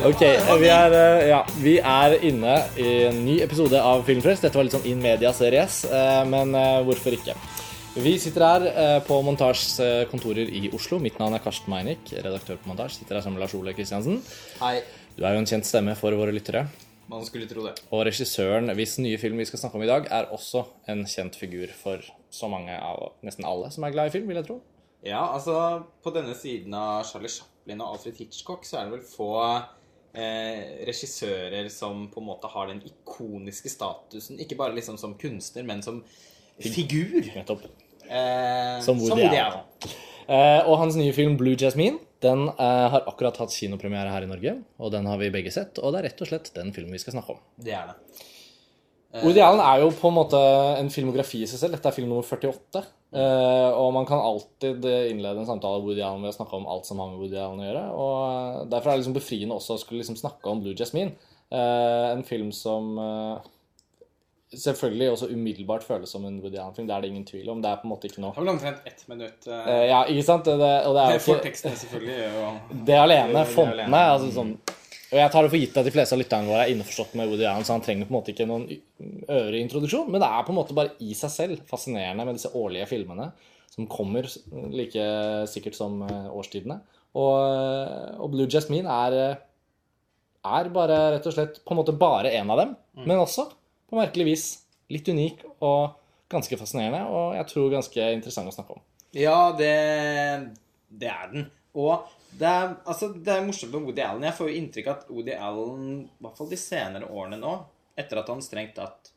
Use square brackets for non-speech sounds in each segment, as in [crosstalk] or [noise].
Ok, vi er, eh, ja, vi er inne i en ny episode av Filmfrelst. Dette var litt sånn in medias res, eh, men eh, hvorfor ikke? Vi sitter her eh, på Montasjs eh, kontorer i Oslo. Mitt navn er Karsten Meinick, redaktør på Montasj. Sitter her sammen med Lars Ole Kristiansen. Hei. Du er jo en kjent stemme for våre lyttere. Man skulle tro det. Og regissøren hvis nye film vi skal snakke om i dag, er også en kjent figur for så mange av nesten alle som er glad i film, vil jeg tro. Ja, altså på denne siden av Charlie Chaplin og Alfred Hitchcock så er det vel få eh, regissører som på en måte har den ikoniske statusen. Ikke bare liksom som kunstner, men som figur. Nettopp. Eh, Som Woody Allen. Eh, og hans nye film Blue Jasmine den eh, har akkurat hatt kinopremiere her i Norge. Og den har vi begge sett, og det er rett og slett den filmen vi skal snakke om. Det er det. Woody Allen er jo på en måte en filmografi i seg selv. Dette er film nummer 48. Eh, og man kan alltid innlede en samtale med Woody Allen ved å snakke om alt som har med Woody Allen å gjøre. Og derfor er det liksom befriende også å skulle liksom snakke om Blue Jasmine. Eh, en film som eh, selvfølgelig også umiddelbart føles som en Woody Allen-film. Det er det ingen tvil om. Det er på en måte ikke noe Det har vel omtrent ett minutt. Eh, Eh, Ja, ikke sant? Det, og det er jo for ikke teksten, selvfølgelig. Og, det alene, er fontene altså sånn, Og jeg tar det for gitt at de fleste av lytterne våre er innforstått med Woody Allen, så han trenger på en måte ikke noen øvrig introduksjon, men det er på en måte bare i seg selv fascinerende med disse årlige filmene som kommer like sikkert som eh, årstidene. Og, eh, og Blue Jasmine er, eh, er bare rett og slett på en måte bare en av dem, men også på merkelig vis litt unik og ganske fascinerende, og jeg tror ganske interessant å snakke om. Ja, det, det er den. Og det er, altså, det er morsomt med Woody Allen. Jeg får jo inntrykk av at Woody Allen, i hvert fall de senere årene nå, etter at han strengt tatt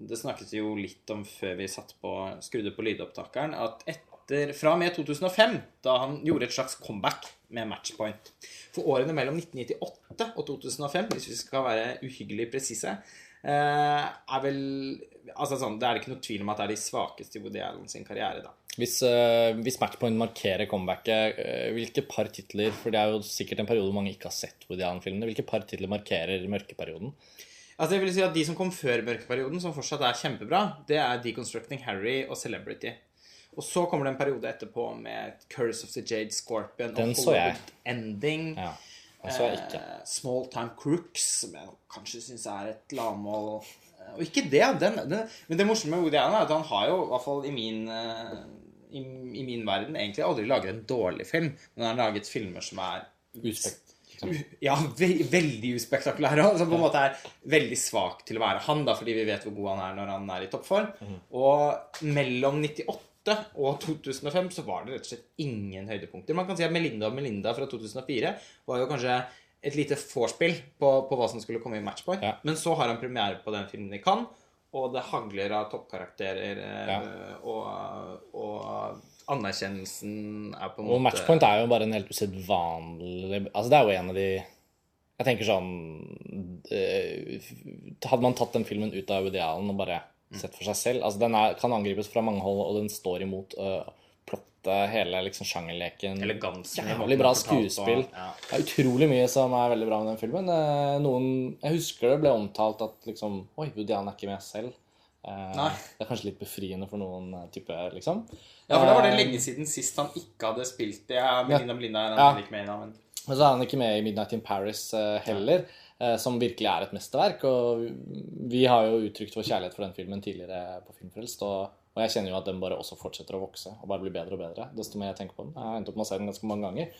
Det snakket jo litt om før vi satt på, skrudde på lydopptakeren, at etter, fra og med 2005, da han gjorde et slags comeback med Matchpoint For årene mellom 1998 og 2005, hvis vi skal være uhyggelig presise, eh, er vel Altså sånn, Det er ikke noe tvil om at det er de svakeste i Woody Allen sin karriere, da. Hvis, uh, hvis Matchpoint markerer comebacket, uh, hvilke par titler For det er jo sikkert en periode mange ikke har sett Woody Allen-filmene. Hvilke par titler markerer mørkeperioden? Altså jeg vil si at De som kom før mørkeperioden, som fortsatt er kjempebra, det er Deconstructing Harry og Celebrity. Og så kommer det en periode etterpå med Curse of the Jade Scorpion Den og. Hollywood Ending. Ja. Eh, Small Time Crooks, som jeg kanskje syns er et lavmål. Eh, Og ikke det, den, den, men det morsomme med Woody Allen er at han har jo, i hvert fall i min, eh, i, i min verden, egentlig aldri laget en dårlig film. Men han har laget filmer som er Uspekt. ja, ve veldig uspektakulære. Som på en måte er veldig svak til å være han, da, fordi vi vet hvor god han er når han er i toppform. Og mellom 98 og 2005 så var det rett og slett ingen høydepunkter. Man kan si at Melinda og Melinda fra 2004 var jo kanskje et lite vorspiel på, på hva som skulle komme i Matchpoint. Ja. Men så har han premiere på den filmen i Cannes, og det hagler av toppkarakterer. Eh, Ja. og, og anerkjennelsen er på en Og måte Matchpoint er jo bare en helt usedvanlig Altså, det er jo en av de Jeg tenker sånn eh, Hadde man tatt den filmen ut av idealen og bare sett for seg selv altså Den er, kan angripes fra mange hold, og den står imot uh, plottet, hele liksom sjangerleken. Jævlig bra skuespill. ja. Det er utrolig mye som er veldig bra med den filmen. Eh, Noen Jeg husker det ble omtalt at liksom Oi, Woody Allen er ikke med selv. Eh, Nei. Det er kanskje litt befriende for noen eh, type, liksom. Ja, for da var det lenge siden sist han ikke hadde spilt det. Ja, Melinda er han Ja. ikke med i, men Men så er han ikke med i Midnight in Paris heller, ja. som virkelig er et mesterverk. Og vi har jo uttrykt vår kjærlighet for den filmen tidligere på Filmfrelst. Og, og jeg kjenner jo at den bare også fortsetter å vokse og bare blir bedre og bedre. Desto mer jeg tenker på den. Jeg har endt opp med å se den ganske mange ganger.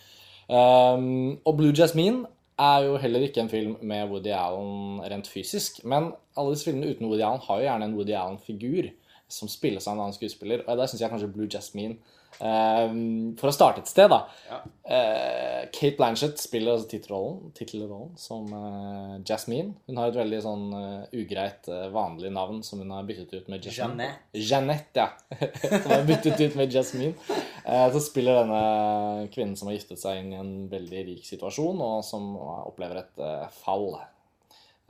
Um, og Blue Jasmine er jo heller ikke en film med Woody Allen rent fysisk. Men alle disse filmene uten Woody Allen har jo gjerne en Woody Allen-figur som spilles av en annen skuespiller. Og der syns jeg kanskje Blue Jasmine um, For å starte et sted, da. Ja. Uh, Kate Blanchett spiller altså tittelrollen, tittelrollen som uh, Jasmine. Hun har et veldig sånn uh, ugreit, vanlig navn som hun har byttet ut med Jasmine. Jeanette, ja. [laughs] som har byttet ut med Jasmine. Så spiller denne kvinnen som har giftet seg inn i en veldig rik situasjon, og som opplever et fall.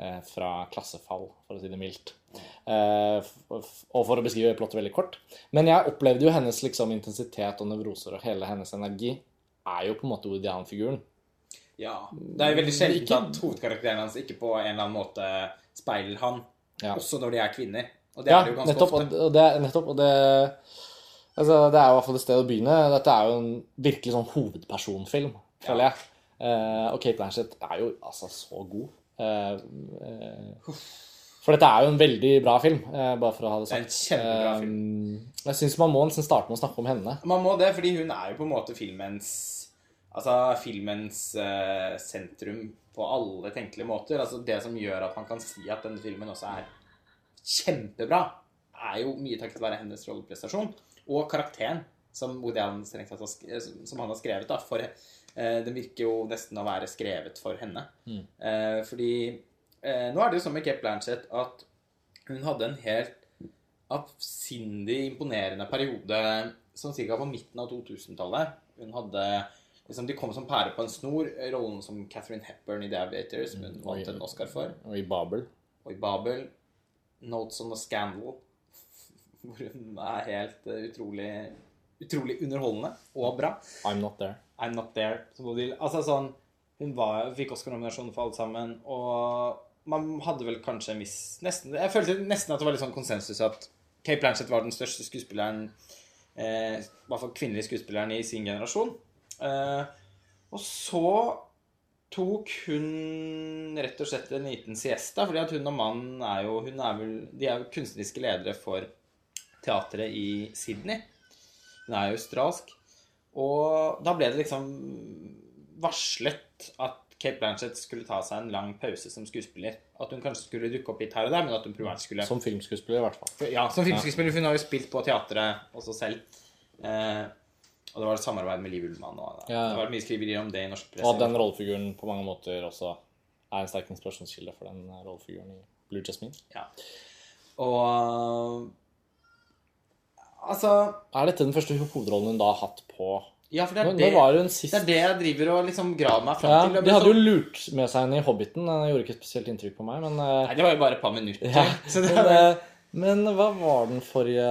Eh, Fra klassefall, for å si det mildt. Eh, og for å beskrive plottet veldig kort. Men jeg opplevde jo hennes liksom, intensitet og nevroser og hele hennes energi er jo på en måte Woody ja. Det er jo veldig sjelden Ikke- at hovedkarakteren hans ikke på en eller annen måte speiler han, Ja. også når de er kvinner. Og det Ja, er det jo ganske nettopp. ofte. Og, det, nettopp, og det Altså, det er jo i hvert fall et sted å begynne. Dette er jo en virkelig sånn hovedpersonfilm, føler jeg. Eh, og Kate Blanchett er jo altså så god. Eh, eh, for dette er jo en veldig bra film, eh, bare for å ha det sagt. Det er en kjempebra film. Jeg syns man må liksom starte med å snakke om henne. Man må det, fordi hun er jo på en måte filmens Altså filmens uh, sentrum på alle tenkelige måter. Altså Det som gjør at man kan si at denne filmen også er kjempebra, er jo mye takket være hennes rolleprestasjon og karakteren som Woody Allen som- han har skrevet. da, for Den virker jo nesten å være skrevet for henne. Mm. fordi eh, nå er det jo sånn med Kate Blanchett at hun hadde en helt avsindig imponerende periode sånn cirka på midten av 2000-tallet. Hun hadde liksom, De kom som pære på en snor. Rollen som Catherine Hepburn i The Aviator, som hun vant en Oscar for. Og i Babel. Og i Babel Notes on a Scandal, [laughs] hvor hun er helt eh, utrolig utrolig underholdende og bra. I'm not there. I'm Not There. Altså sånn Hun var, fikk Oscar-nominasjon for alt sammen, og man hadde vel kanskje en viss nesten, Jeg følte nesten at det var litt sånn konsensus at Kate Blanchett var den største skuespilleren eh, I hvert fall kvinnelige skuespilleren i sin generasjon. Eh, og så tok hun rett og slett en liten siesta, fordi at hun og mannen er jo er vel, De er jo kunstneriske ledere for teatret i Sydney. Hun er jo australsk. Og da ble det liksom varslet at Kate Blanchett skulle ta seg en lang pause som skuespiller. At hun kanskje skulle dukke opp litt her og der, men at hun primært skulle Som filmskuespiller, i hvert fall. Ja, som filmskuespiller. Hun har jo spilt på teatret også selv. Eh, og det var et samarbeid med Liv Ullmann. Og det Ja. Det var mye skriverier om det i norsk presse. Og at den rollefiguren på mange måter også er en sterk inspirasjonskilde for den rollefiguren i Blue Jasmine. Ja. Og Altså Er dette den første hovedrollen hun da har hatt på Ja, for det er nå, det, var hun sist? det er det jeg driver og liksom graver meg fram Ja, til. de hadde jo lurt med seg henne i Hobbiten. Den gjorde ikke spesielt inntrykk på meg, men eh, Nei, det var jo bare et par minutter. ja. [laughs] Så det men, er, eh, men hva var den forrige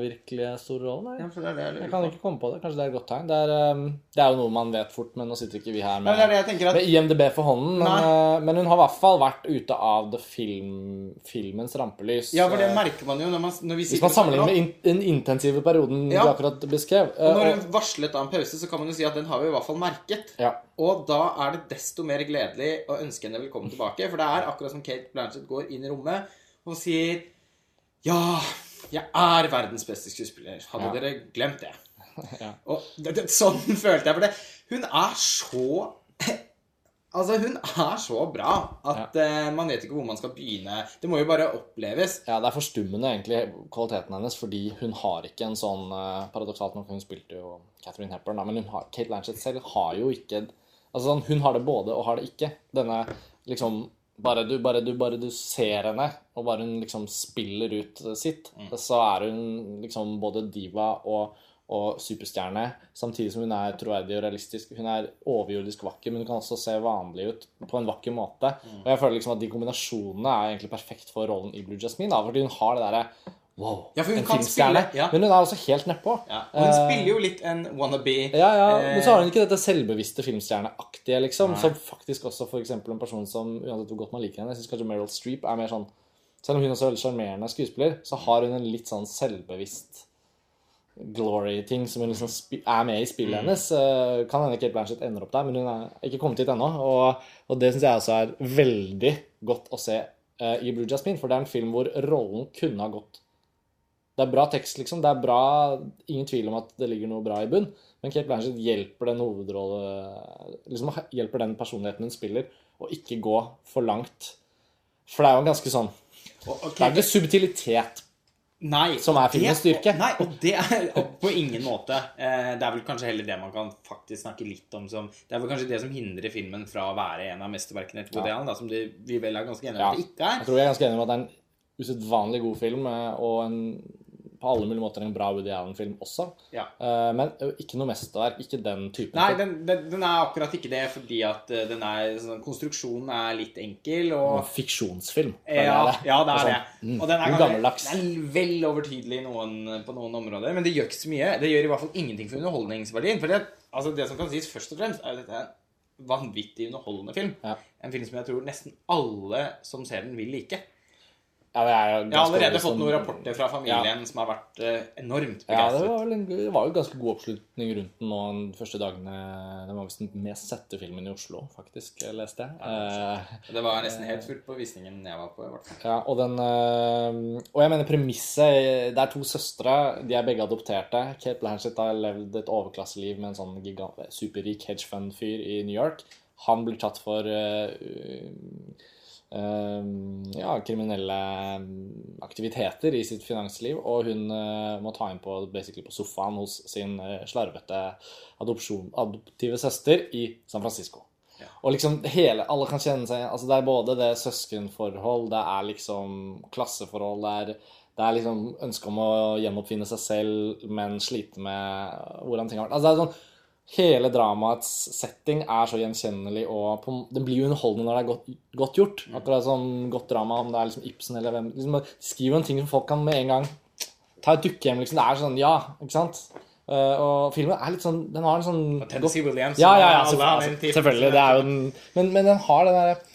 virkelige store rollen? ja, for det det jeg Jeg kan ikke komme på det. Kanskje det er et godt tegn. Det er, eh, det er jo noe man vet fort, men nå sitter ikke vi her er med, at med IMDb for hånden. Men, eh, men hun har i hvert fall vært ute av film, filmens rampelys. Ja, for det merker man jo når, man, når vi Hvis man sammenligner med in den intensive perioden Ja. du akkurat beskrev. når hun varslet av en pause, så kan man jo si at den har vi i hvert fall merket. ja. Og da er det desto mer gledelig å ønske henne velkommen tilbake. For det er akkurat som Kate Blanchett går inn i rommet og sier Ja, jeg er verdens beste skuespiller. Hadde Ja. dere glemt det? [laughs] Ja. Og det, det, sånn [laughs] følte jeg. For det. Hun er så [laughs] Altså, hun er så bra at eh, man vet ikke hvor man skal begynne. Det må jo bare oppleves. Ja, det er forstummende egentlig kvaliteten hennes, fordi hun har ikke en sånn uh, Paradoksalt nok, hun spilte jo Catherine Hepburn, da, men har, Kate Lanchett selv har jo ikke Altså sånn, Hun har det både og har det ikke. Denne liksom bare du, bare, du, bare du ser henne, og bare hun liksom spiller ut sitt, sitt, så er hun liksom både diva og, og superstjerne, samtidig som hun er troverdig og realistisk. Hun er overjordisk vakker, men hun kan også se vanlig ut på en vakker måte. Og jeg føler liksom at de kombinasjonene er egentlig perfekt for rollen i Blue Jasmine, da, fordi hun har det derre Wow, Ja, for hun en kan filmstjerne. spille, ja. Men hun er også helt nedpå. Ja. Og hun spiller jo litt en wannabe. Ja, ja, Eh, men så har hun ikke dette selvbevisste filmstjerneaktige, liksom. Som faktisk også eksempel en person som Uansett hvor godt man liker henne, jeg syns kanskje Meryl Streep er mer sånn Selv om hun også er veldig sjarmerende skuespiller, så har hun en litt sånn selvbevisst glory-ting som hun liksom er med i spillet Mm. hennes. Eh, Kan hende Kate Blanchett ender opp der, men hun er ikke kommet hit ennå. Og, og det syns jeg også er veldig godt å se uh, i Blue Jasmine, for det er en film hvor rollen kunne ha gått det er bra tekst, liksom. Det er bra Ingen tvil om at det ligger noe bra i bunn. Men Kate Blanchett hjelper den hovedrolle liksom Hjelper den personligheten hun spiller, å ikke gå for langt. For det er jo en ganske sånn og Det er ikke subtilitet Nei, som er filmens styrke. Nei, og det er og [laughs] på ingen måte. Eh, Det er vel kanskje heller det man kan faktisk snakke litt om som Det er vel kanskje det som hindrer filmen fra å være en av mesterverkene til Woody Ja. Som det, vi vel er ganske enige Ja. om at det ikke er. Jeg tror jeg er ganske enig med at det er en usedvanlig god film, eh, og en, på alle mulige måter en bra Woody Allen-film også. Ja. Eh, Men eh, ikke noe mesterverk. Ikke den typen. Nei, den, den, den er akkurat ikke det, fordi at eh, den er, sånn, konstruksjonen er litt enkel. En og... fiksjonsfilm. Ja, ja, det er det. Sånn, mm, Og den er, gammeldags. den er vel overtydelig noen, på noen områder, men det gjør ikke så mye. Det gjør i hvert fall ingenting for underholdningsverdien. For det, altså det som kan sies først og fremst, er jo dette en vanvittig underholdende film. Ja. En film som jeg tror nesten alle som ser den, vil like. Ja, Jeg har allerede fått noen rapporter fra familien som har vært enormt begeistret. Ja, det var, en, det var jo ganske god oppslutning rundt den nå de første dagene. Den var visst den mest sette filmen i Oslo, faktisk, leste jeg. Ja, Det var nesten helt fullt på visningen jeg var på. i hvert fall. Ja, og den Og jeg mener premisset Det er to søstre. De er begge adopterte. Kate Blanchett har levd et overklasseliv med en sånn gigant, superrik hedgefund-fyr i New York. Han blir tatt for øh, ja, kriminelle aktiviteter i sitt finansliv, og hun øh, må ta inn på, på sofaen hos sin øh, slarvete adopsjon, adoptive søster i San Francisco. Og liksom hele, alle kan kjenne seg Altså det er både det søskenforhold, det er liksom klasseforhold, det er, det er liksom ønske om å gjenoppfinne seg selv, men slite med hvordan ting har vært. Altså det er sånn Hele dramaets setting er så gjenkjennelig, og på, Den blir jo underholdende når det er godt, godt gjort. Akkurat sånn godt drama, om det er liksom Ibsen eller hvem liksom, Skriv en ting som folk kan med en gang ta et dukkehjem, liksom. Det er sånn Ja, ikke sant? Uh, og filmen er litt sånn Den har en sånn Tennessee Williams. ja, ja, ja, selvfølgelig. altså, selvfølgelig det er jo den, men, men den har den der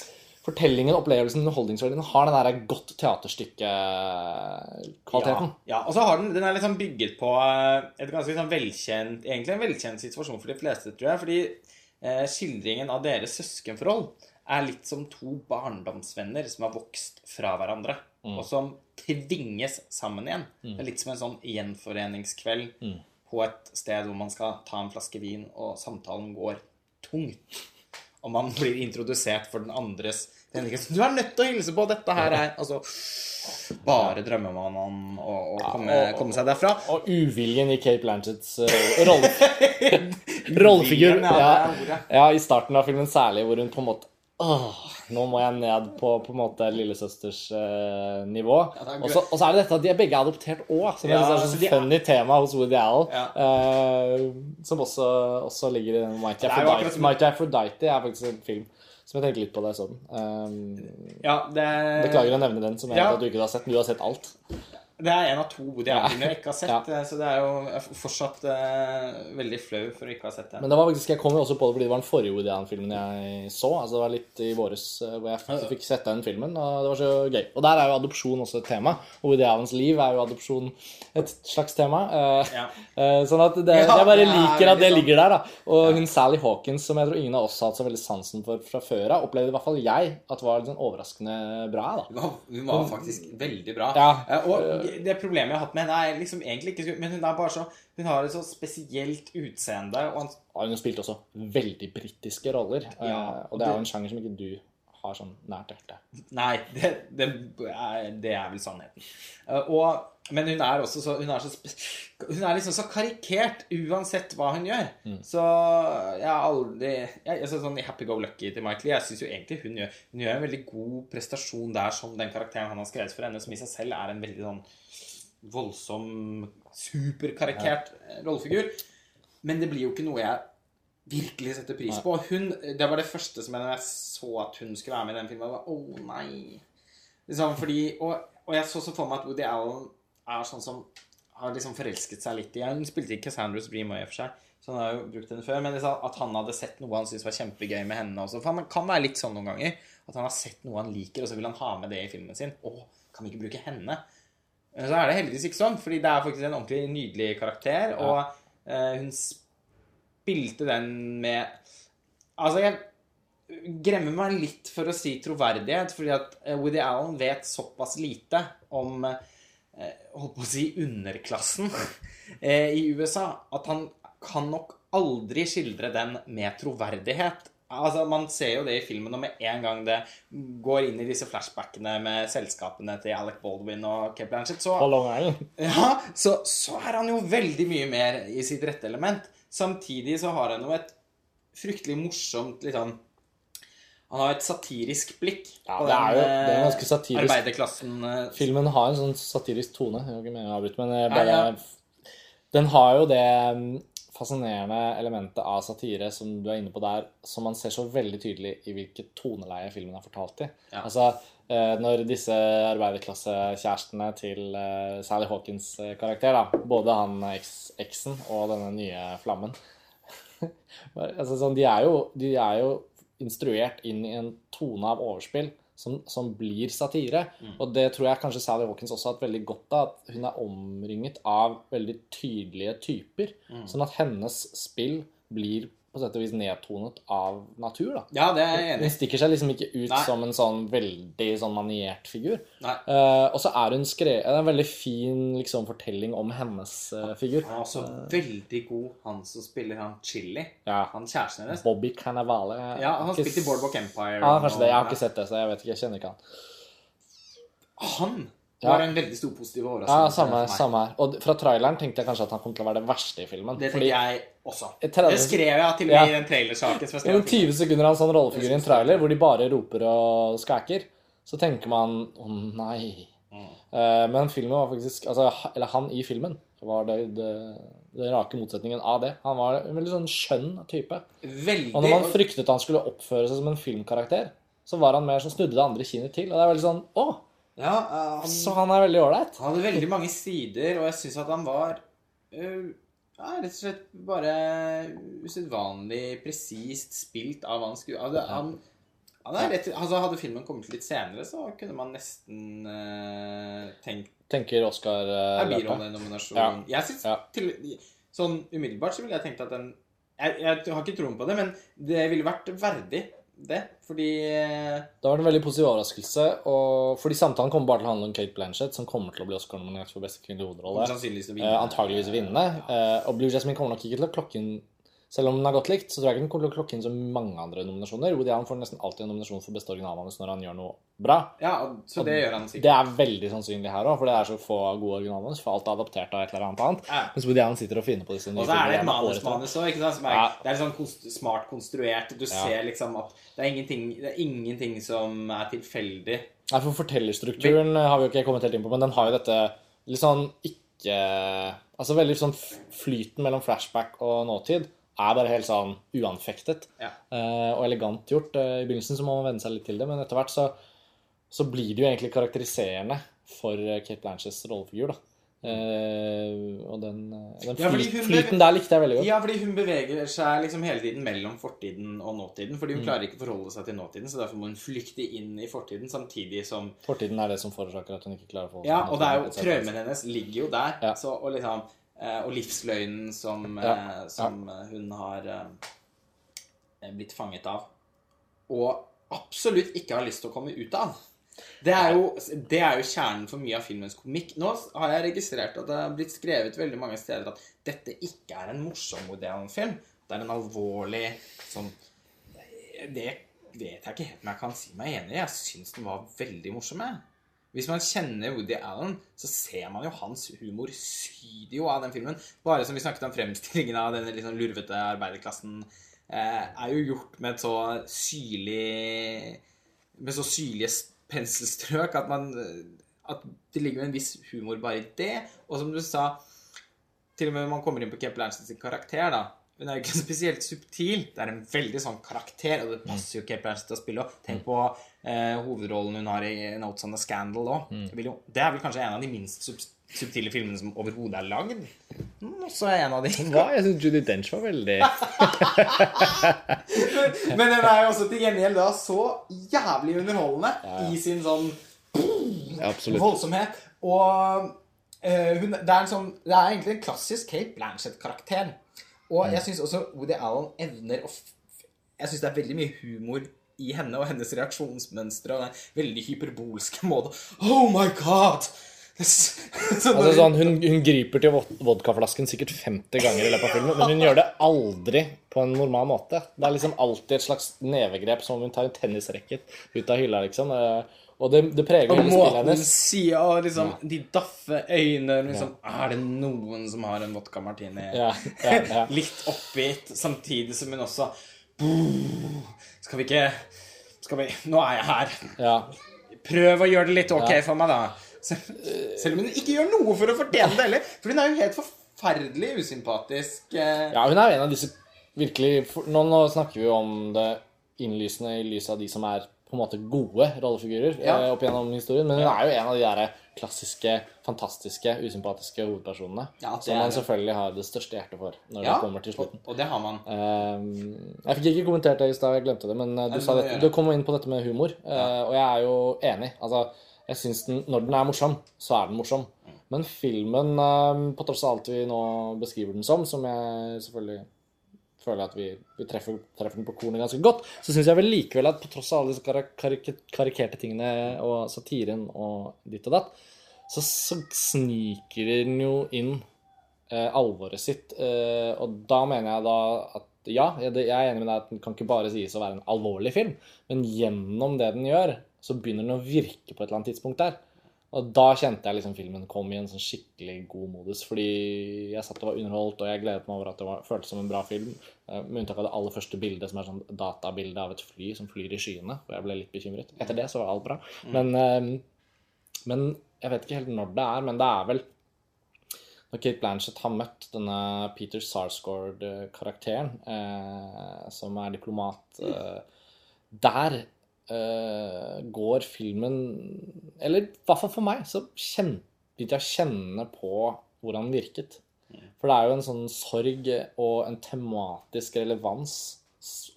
fortellingen, opplevelsen, underholdningsverdien. Har den der godt teaterstykke-kvaliteten. Ja, ja, og så har den, den er liksom bygget på eh, et ganske liksom velkjent Egentlig en velkjent situasjon for de fleste, tror jeg. Fordi eh, skildringen av deres søskenforhold er litt som to barndomsvenner som har vokst fra hverandre, og som tvinges sammen igjen. Det er litt som en sånn gjenforeningskveld på et sted hvor man skal ta en flaske vin, og samtalen går tungt. Og man blir introdusert for den andres den Du er nødt til å hilse på! Dette her er Altså Bare drømmer man om å, å komme, og- komme seg derfra. Og uviljen i Kate Blanchetts uh, rolle, [laughs] rollefigur. Ja, ja, I starten av filmen særlig, hvor hun på en måte Åh, nå må jeg ned på på en måte lillesøsters eh, nivå. Ja, Og så er det dette at de er begge adoptert òg, som Ja, er så sånn de er- tema hos Woody Allen. Ja. eh, som også, også ligger i den Mighty Aphrodite. Mighty Aphrodite er faktisk en film som jeg tenker litt på da jeg så den. Beklager å nevne den, som jeg vet at du ikke har sett. Men du har sett alt. Det er en av to Woody Allen-filmer jeg ikke har sett, Ja. eh, så det er jo fortsatt uh, veldig flau for å ikke ha sett det. Men det var faktisk, jeg kom jo også på det fordi det var den forrige Woody Allen-filmen jeg så. Altså Det var litt i våres eh, hvor jeg fikk sett den filmen, og det var så gøy. Og der er jo adopsjon også et tema. Og Woody Allens liv er jo adopsjon et slags tema. Uh, Ja. [laughs] sånn at det, Ja, jeg bare er liker at det ligger der. da Og hun Sally Hawkins, som jeg tror ingen av oss har hatt så veldig sansen for fra før av, opplevde i hvert fall jeg at var litt sånn overraskende bra. da Hun var, hun var faktisk veldig bra. Ja. Og det problemet jeg har hatt med henne, er liksom egentlig ikke Men hun er bare så Hun har et så spesielt utseende, og han ja, hun spilte også veldig britiske roller. Ja, og, og det er jo en sjanger som ikke du har sånn nært hjerte. Nei, det, det, er, det er vel sannheten. Eh, og, men hun er også så Hun er, så hun er liksom så karikert uansett hva hun gjør. Så jeg har aldri jeg, jeg, Sånn Happy Go Lucky til Michael Jeg syns jo egentlig hun gjør Hun gjør en veldig god prestasjon der som den karakteren han har skrevet for henne, som i seg selv er en veldig sånn voldsom, superkarikert ja. rollefigur. Men det blir jo ikke noe jeg virkelig setter pris på. Hun, det var det første som jeg, når jeg så at hun skulle være med i den filmen. Å nei. Liksom, fordi, og, og jeg så så for meg at Woody Allen er sånn som har liksom forelsket seg litt i Hun spilte ikke Cassandra's også, for seg, så hun har jo brukt henne før. Men liksom, at han hadde sett noe han syntes var kjempegøy med henne også. For han kan være litt sånn noen ganger. At han har sett noe han liker, og så vil han ha med det i filmen sin. Å, kan vi ikke bruke henne? Så er det heldigvis ikke sånn, fordi det er faktisk en ordentlig nydelig karakter. Og uh, hun spilte den med Altså, jeg gremmer meg litt for å si troverdighet, fordi at eh, Woody Allen vet såpass lite om eh, holdt på å si underklassen [laughs] eh, i USA at han kan nok aldri skildre den med troverdighet. Altså, Man ser jo det i filmen, og med en gang det går inn i disse flashbackene med selskapene til Alec Baldwin og Kate Blanchett, så ja, så, så er han jo veldig mye mer i sitt rette element. Samtidig så har han jo et fryktelig morsomt litt sånn Han har et satirisk blikk Ja, det er jo- det er ganske satirisk. arbeiderklassen eh, Filmen har en sånn satirisk tone. Jeg ikke mer å avbryte, men jeg Ja, bare, ja. Den har jo det mm, fascinerende elementet av satire som du er inne på der, som man ser så veldig tydelig i hvilket toneleie filmen er fortalt i. Ja. Altså, eh, når disse arbeiderklassekjærestene til eh, Sally Hawkins eh, karakter, da, både han eksen og denne nye flammen [laughs] altså, sånn, de, er jo, de er jo instruert inn i en tone av overspill som, som blir satire. Og det tror jeg kanskje Sally Hawkins også har hatt veldig godt av, at hun er omringet av veldig tydelige typer. Sånn at hennes spill blir på sett og vis nedtonet av natur. da. Ja, det er jeg enig Hun stikker seg liksom ikke ut Nei. som en sånn veldig sånn maniert figur. Eh, og så er hun skrevet Det er en veldig fin liksom, fortelling om hennes uh, figur. Han er også veldig god, han som spiller han Chili. Ja. Han kjæresten hennes. Bobby Cannavale. Ja, han Ikke spilte i Boardwalk Empire. Ja, kanskje det. Jeg har ikke sett det, så jeg vet ikke. Jeg kjenner ikke han. Han Ja. var en veldig stor positiv Ja, samme, samme her. Og fra traileren tenkte jeg kanskje at han kom til å være det verste i filmen. Det Fordi tenker jeg også. Et 30 Det skrev jeg til og Ja. med i den trailersaken. jeg Gjennom 20 sekunder av en sånn rollefigur i en trailer hvor de bare roper og skaker, så tenker man å nei. Mm. men filmen var faktisk altså, Eller han i filmen var det, det, det rake motsetningen av det. Han var en veldig sånn skjønn type. Veldig Og når man fryktet han skulle oppføre seg som en filmkarakter, så var han mer som snudde det andre kinnet til. Og det er veldig sånn Å! Ja, eh, han, Så han er veldig ålreit. han hadde veldig mange sider, og jeg syns at han var øh, ja, rett og slett bare usedvanlig presist spilt av hans han skulle altså, han, han rett, altså, Hadde filmen kommet litt senere, så kunne man nesten uh, tenkt Tenker er Oscar-løpet. birollennominasjon. Ja. Jeg synes Ja. til, Sånn umiddelbart så ville jeg tenkt at den jeg, jeg har ikke troen på det, men det ville vært verdig, det. Fordi eh, Det var en veldig positiv overraskelse. Og fordi samtalen kommer bare til å handle om Kate Blanchett, som kommer til å bli Oscar-nominert for beste kvinnelige hovedrolle. Eh, vinne. antageligvis vinne. Eh, og Blue Jasmine kommer nok ikke til å klokke inn Selv om den er godt likt, så tror jeg ikke den kommer til å klokke inn så mange andre nominasjoner. Woody Allen får nesten alltid en nominasjon for beste originalmanus når han gjør noe bra. Ja, så det gjør han sikkert. Det er veldig sannsynlig her òg, for det er så få gode originalmanus. For alt er adaptert av et eller annet annet. Ja. Mens Woody Allen sitter og finner på disse nye Og så er det et manusmanus òg, ikke sant? Er, Ja. Det er sånn konst, smart konstruert. Du ser liksom at det er, det er ingenting som er tilfeldig. Nei, for fortellerstrukturen har vi jo ikke kommet helt inn på, men den har jo dette litt sånn ikke Altså veldig sånn flyten mellom flashback og nåtid er bare helt sånn uanfektet Ja. eh, og elegant gjort. Eh, I begynnelsen så må man venne seg litt til det, men etter hvert så, så blir det jo egentlig karakteriserende for eh, Kate Blanches rollefigur, da. Uh, og den, den Ja, flyten der likte jeg veldig godt. Ja, fordi hun beveger seg liksom hele tiden mellom fortiden og nåtiden. Fordi hun Mm. klarer ikke å forholde seg til nåtiden, så derfor må hun flykte inn i fortiden samtidig som Fortiden er det som forårsaker at hun ikke klarer å få Ja, og det er jo traumen hennes ligger jo der. Ja. Så, og liksom Og livsløgnen som, Ja, eh, som eh, hun har eh, blitt fanget av. Og absolutt ikke har lyst til å komme ut av. Det er, jo, det er jo kjernen for mye av filmens komikk. Nå har jeg registrert at det har blitt skrevet veldig mange steder at dette ikke er en morsom Woody Allen-film. Det er en alvorlig sånn Det vet jeg ikke helt om jeg kan si meg enig i. Jeg syns den var veldig morsom. Jeg. Hvis man kjenner Woody Allen, så ser man jo hans humor syder jo av den filmen. Bare som vi snakket om fremstillingen av denne liksom lurvete arbeiderklassen, eh, er jo gjort med et så syrlig Med så syrlige penselstrøk at man At det ligger en viss humor bare i det. Og som du sa, til og med når man kommer inn på Kate Ernstens karakter, da Hun er jo ikke spesielt subtil. Det er en veldig sånn karakter, og det passer jo Kate Blanchett til å spille. Tenk på eh, hovedrollen hun har i Notes on the Scandal òg. Det er vel kanskje en av de minst sub subtile filmene som overhodet er lagd. Mm, Også en av de. [laughs] Hva? Jeg syns Judy Dench var veldig [laughs] Men den er jo også til gjengjeld da så jævlig underholdende i sin sånn boom, voldsomhet. Og eh, hun, det, er en sånn, det er egentlig en klassisk Kate Blanchett-karakter. Og Mm. jeg syns også Woody Allen evner å Jeg syns det er veldig mye humor i henne og hennes reaksjonsmønstre og den veldig hyperbolske [laughs] måten Oh my god! [laughs] Så Altså sånn, hun, hun griper til vodkaflasken sikkert 50 ganger i løpet av filmen, men hun gjør det aldri på en normal måte. Det er liksom alltid et slags nevegrep, som om hun tar en tennisracket ut av hylla, liksom. Og det, det preger Og hele spillet hennes. sier og liksom De daffe øynene liksom, Er det noen som har en vodka martini? Ja, ja, ja. [laughs] Litt oppgitt, samtidig som hun også Skal vi ikke Skal vi Nå er jeg her. ja. Prøv å gjøre det litt ok Ja. for meg, da. Selv, [laughs] selv om hun ikke gjør noe for å fortjene det heller. For hun er jo helt forferdelig usympatisk. eh. Ja, hun er jo en av disse virkelig nå, nå snakker vi jo om det innlysende i lys av de som er på en måte gode rollefigurer Ja. eh, opp gjennom historien. Men hun er jo en av de der klassiske, fantastiske, usympatiske hovedpersonene. Ja, som man selvfølgelig har det største hjertet for når Ja, det kommer til slutten. Og, det har man. Ehm, jeg fikk ikke kommentert det i stad, jeg glemte det, men eh, du, sa det, du kom inn på dette med humor, eh, og jeg er jo enig. Altså, jeg synes den, Når den er morsom, så er den morsom. Men filmen, eh, på tross av alt vi nå beskriver den som, som jeg selvfølgelig føler jeg at vi, vi treffer, treffer den på kornet ganske godt, så syns jeg vel likevel at på tross av alle disse karik karikerte tingene og satiren og ditt og datt, så, så sniker den jo inn eh, alvoret sitt. Eh, og da mener jeg da at ja, jeg, jeg er enig med deg at den kan ikke bare sies å være en alvorlig film, men gjennom det den gjør, så begynner den å virke på et eller annet tidspunkt der. Og da kjente jeg liksom filmen kom i en sånn skikkelig god modus, fordi jeg satt og var underholdt, og jeg gledet meg over at det var, føltes som en bra film, eh, med unntak av det aller første bildet, som er sånn databilde av et fly som flyr i skyene, Og jeg ble litt bekymret. Etter det så var alt bra. Men, eh, men jeg vet ikke helt når det er, men det er vel når Kate Blanchett har møtt denne Peter Sarsgaard-karakteren, eh, som er diplomat eh, Der går filmen Eller i hvert fall for meg, så begynte jeg å kjenne på hvordan den virket. For det er jo en sånn sorg og en tematisk relevans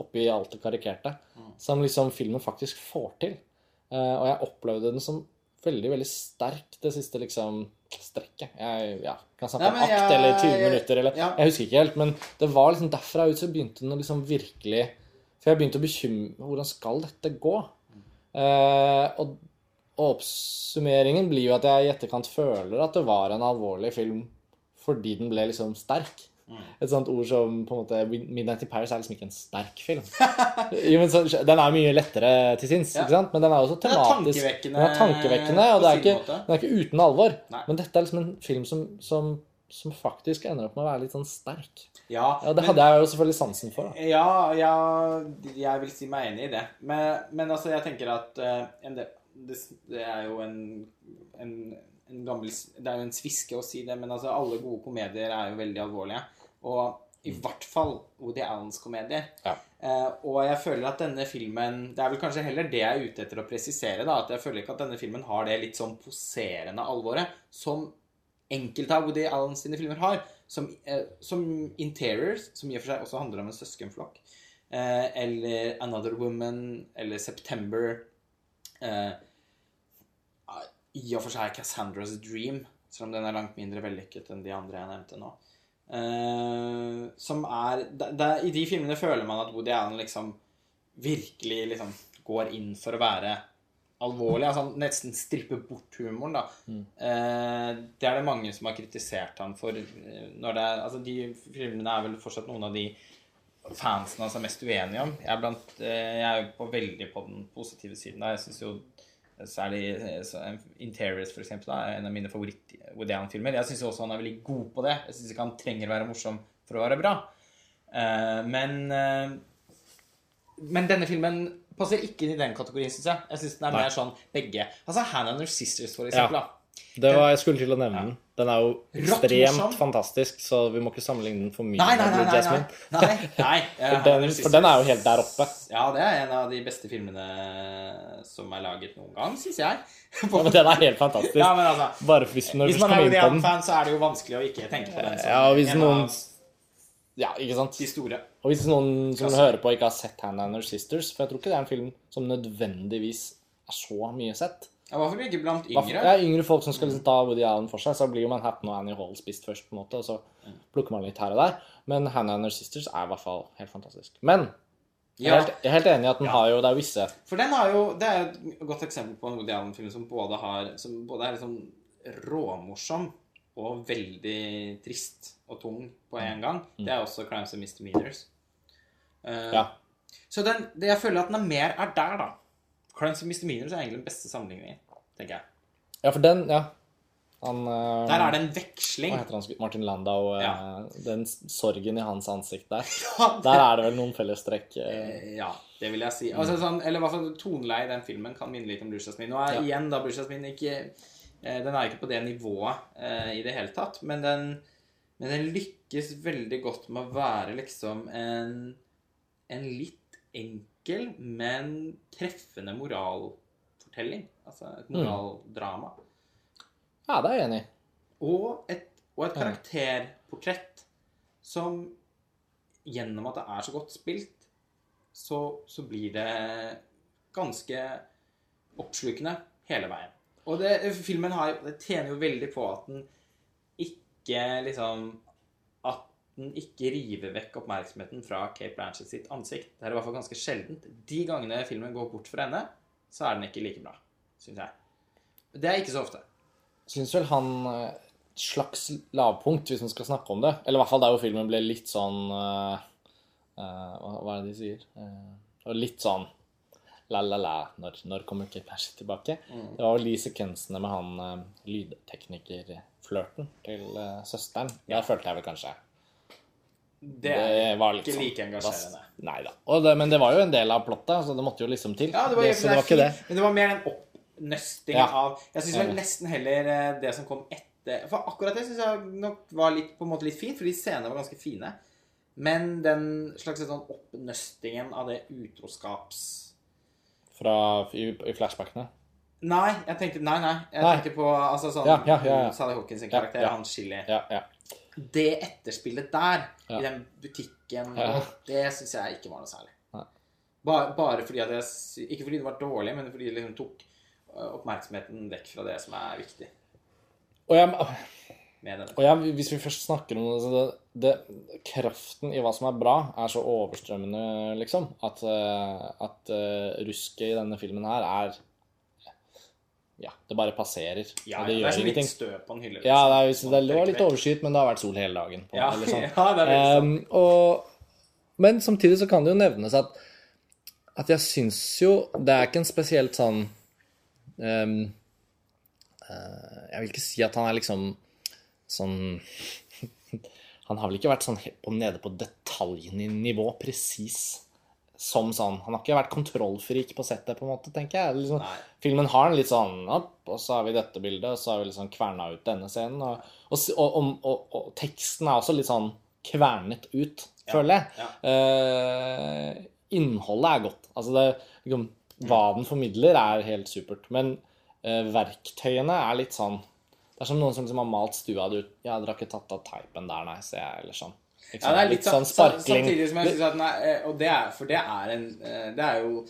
oppi alt det karikerte, som liksom filmen faktisk får til. Eh, og jeg opplevde den som veldig, veldig sterk det siste liksom strekket. Jeg ja, kan snakke Nei, om akt eller 20 jeg- minutter eller ja. Jeg husker ikke helt, men det var liksom derfra ut så begynte den å liksom virkelig For jeg begynte å bekymre Hvordan skal dette gå? Eh, og, og oppsummeringen blir jo at jeg i etterkant føler at det var en alvorlig film fordi den ble liksom sterk. Mm. Et sånt ord som på en måte Midnight in Paris er liksom ikke en sterk film. jo, men så, den er mye lettere til sinns, Ja. ikke sant? men den er også Den er tematisk. tankevekkende Den er tankevekkende, og det er ikke, den er ikke uten alvor. Nei. Men dette er liksom en film som, som, som faktisk ender opp med å være litt sånn sterk. Ja, Ja, Det men- hadde jeg jo selvfølgelig sansen for. Da. Ja, ja, jeg vil si meg enig i det. Men, men altså, jeg tenker at uh, en del, det, det er jo en, en, en gammel Det er jo en sviske å si det, men altså, alle gode komedier er jo veldig alvorlige. Og i hvert fall Woody Allens komedier. Ja. Uh, og jeg føler at denne filmen Det er vel kanskje heller det jeg er ute etter å presisere. da, At jeg føler ikke at denne filmen har det litt sånn poserende alvoret som enkelte av Woody Allen sine filmer har. Som, eh, som Interiors, som i og for seg også handler om en søskenflokk. Eh, eller Another Woman, eller September. Eh, I og for seg Cassandra's Dream, selv om den er langt mindre vellykket enn de andre jeg nevnte nå. Eh, som er det, det, I de filmene føler man at Woody Allen liksom virkelig liksom går inn for å være alvorlig. altså han Nesten stripper bort humoren, da. Eh, det er det mange som har kritisert han for. eh, Når det er, altså De filmene er vel fortsatt noen av de fansen hans er mest uenige om. Jeg er, blant, eh, jeg er på veldig på den positive siden. da. Jeg synes jo Særlig eh, eh, Interiors, for eksempel, da, er en av mine favoritt-Woody Allen-filmer. Jeg syns også han er veldig god på det. Jeg syns ikke han trenger å være morsom for å være bra. Eh, men Men denne filmen passer ikke inn i den kategorien, syns jeg. Jeg syns den er Nei. mer sånn begge. Altså Hannah and Her Sisters, for eksempel. Ja. Det var jeg skulle til å nevne den. Den er jo ekstremt morsom. fantastisk, så vi må ikke sammenligne den for mye Nei, nei, med nei. Nei, nei. Jasmine. nei, nei. [laughs] eh, For den, for den er jo helt der oppe. Ja, det er en av de beste filmene som er laget noen gang, syns jeg. Ja, men den er helt fantastisk. Ja, men altså Bare hvis, når vi Hvis man er. Allen-fan, så er det jo vanskelig å ikke tenke på den Ja, og hvis noen Ja, ikke sant? de store. Og hvis noen som hører på, ikke har sett Hannah and Her Sisters For jeg tror ikke det er en film som nødvendigvis er så mye sett. Ja, I hvert fall ikke blant yngre? yngre. Ja, yngre folk som skal liksom ta Woody Allen for seg, så blir jo Manhattan og Annie Hall spist først, på en måte, og så plukker man litt her og der. Men Hannah and Her Sisters er i hvert fall helt fantastisk. Men jeg er helt, jeg er helt enig i at den Ja. har jo Det er visse for den har jo Det er et godt eksempel på en Woody Allen-film som både har Som både er liksom råmorsom og veldig trist og tung på en gang. Det er også Crimes and Misdemeanors. Uh, Ja. Så den, det jeg føler at den er mer er der, da. Crimes and Misdemeanors er egentlig den beste sammenligningen, tenker jeg. Ja, for den Ja. Han uh, Der er det en veksling. Hva heter han? Martin Landau. eh, Ja. Den sorgen i hans ansikt der. [laughs] Ja, det- Der er det vel noen fellestrekk. eh, Eh, Ja, det vil jeg si. Altså, sånn, eller i hvert fall toneleie i den filmen kan minne litt om Blue Jasmine. Nå er Ja. igjen da Blue Jasmine ikke eh, Den er ikke på det nivået eh, i det hele tatt, men den, men den lykkes veldig godt med å være liksom en, en litt enkel, men treffende moralfortelling. Altså et moraldrama. Ja, det er jeg enig i. Og et, og et karakterportrett som gjennom at det er så godt spilt, så, så blir det ganske oppslukende hele veien. Og det, filmen har, det tjener jo veldig på at den ikke liksom At den ikke river vekk oppmerksomheten fra Kate Blanchett sitt ansikt. Det er i hvert fall ganske sjeldent. De gangene filmen går bort fra henne, så er den ikke like bra, syns jeg. Det er ikke så ofte. Syns vel han et slags lavpunkt, hvis man skal snakke om det. Eller i hvert fall der hvor filmen ble litt sånn uh, uh, Hva er det de sier? Uh, litt sånn la-la-la når, når kommer Kate Blanchett tilbake? Mm. Det var vel de sekvensene med han uh, lydteknikerflørten til søsteren. Ja. Der følte jeg vel kanskje det er det var ikke sånn, like engasjerende. Nei da. Men det var jo en del av plottet, så det måtte jo liksom til. Ja, det var, det, det var ikke det. Men det var mer en oppnøsting ja. av Jeg syns vel nesten heller det som kom etter for akkurat det syns jeg nok var litt, på en måte litt fint, fordi scenene var ganske fine. Men den slags sånn oppnøstingen av det utroskaps... Fra i, i flashbackene? Nei, jeg tenkte Nei, nei. Jeg nei. tenkte på altså sånn ja, ja, ja, ja. Sally Hawkins' karakter, han Chili. Ja, ja. Det etterspillet der, i den butikken, det syns jeg ikke var noe særlig. Bare, bare, fordi jeg Ikke fordi det var dårlig, men fordi det liksom tok oppmerksomheten vekk fra det som er viktig. Og, jeg, og ja, hvis vi først snakker om det, det, Kraften i hva som er bra, er så overstrømmende, liksom, at, eh, at uh, rusket i denne filmen her er ja, det bare passerer. Ja, det, ja, det er som litt støv på en hylle. Liksom. Ja, det, er, det var litt overskyet, men det har vært sol hele dagen. På, ja, sånn. [laughs] ja, det er veldig um, og, Men samtidig så kan det jo nevnes at, at jeg syns jo Det er ikke en spesielt sånn um, uh, jeg vil ikke si at han er liksom sånn [laughs] Han har vel ikke vært sånn på, nede på detaljnivå presis som sånn Han har ikke vært kontrollfrik på settet, på en måte, tenker jeg. Liksom, filmen har en litt sånn opp, og så har vi dette bildet, og så har vi liksom kverna ut denne scenen. Og, og, og, og, teksten er også litt sånn kvernet ut, ja. føler jeg. Ja. Eh, innholdet er godt. Altså det, liksom, hva den formidler, er helt supert. Men eh, verktøyene er litt sånn Det er som noen som liksom har malt stua di ut. Ja, dere har ikke tatt av teipen der, nei, ser jeg, eller sånn. Liksom, ja, det er litt, litt sånn sparkling. Samtidig som jeg synes at nei, eh, Og det er, for det er en eh, Det er jo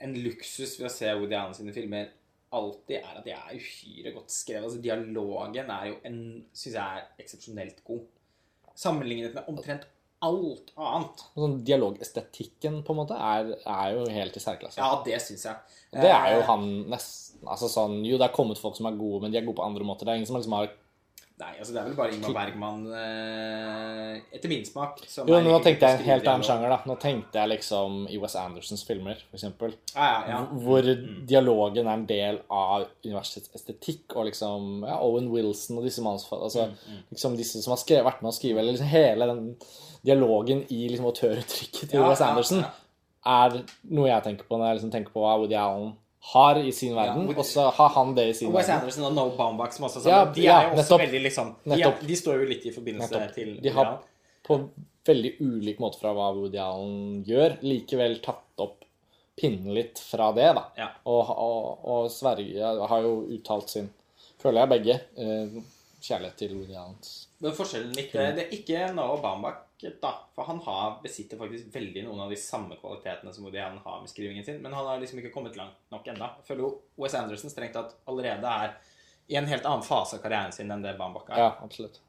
en luksus ved å se Woody Allen sine filmer alltid er at de er uhyre godt skrevet. Altså, dialogen er jo en Syns jeg er eksepsjonelt god. Sammenlignet med omtrent alt annet. Sånn Dialogestetikken på en måte er, er jo helt i særklasse. Ja, det syns jeg. Det er jo eh, han nesten altså sånn, Jo, det er kommet folk som er gode, men de er gode på andre måter. Det er ingen som liksom har Nei, altså det er vel bare Ingmar Bergman eh, etter min smak. jo, nå tenkte jeg en helt annen sjanger, da. Nå tenkte jeg liksom i Wes Andersons filmer, eksempel. Ah, ja, ja. Hvor mm. dialogen er en del av universets estetikk, og liksom ja, Owen Wilson og disse mannsfall, altså, mm, mm. liksom disse som har skrevet, vært med å skrive, eller liksom hele den dialogen i liksom autøruttrykket til ja, Wes Anderson, er noe jeg tenker på når jeg liksom tenker på Woody Allen har i sin verden, ja, og så har han det i sin Wes verden. Anderson og No Baumbach som også ja, De er jo også nettopp, veldig liksom de, er, de, står jo litt i forbindelse nettopp. til De har på veldig ulik måte fra hva Woody Allen gjør, likevel tatt opp pinnen litt fra det, da. Og, og, og, Sverige har jo uttalt sin, føler jeg begge, eh, kjærlighet til Woody Allens Men forskjellen litt Det er ikke Noah Baumbach da. For han har, besitter faktisk veldig noen av de samme kvalitetene som Woody Allen har med skrivingen sin, men han har liksom ikke kommet langt nok ennå. Jeg føler jo Wes Anderson strengt tatt allerede er i en helt annen fase av karrieren sin enn det Bambak er. Ja, absolutt.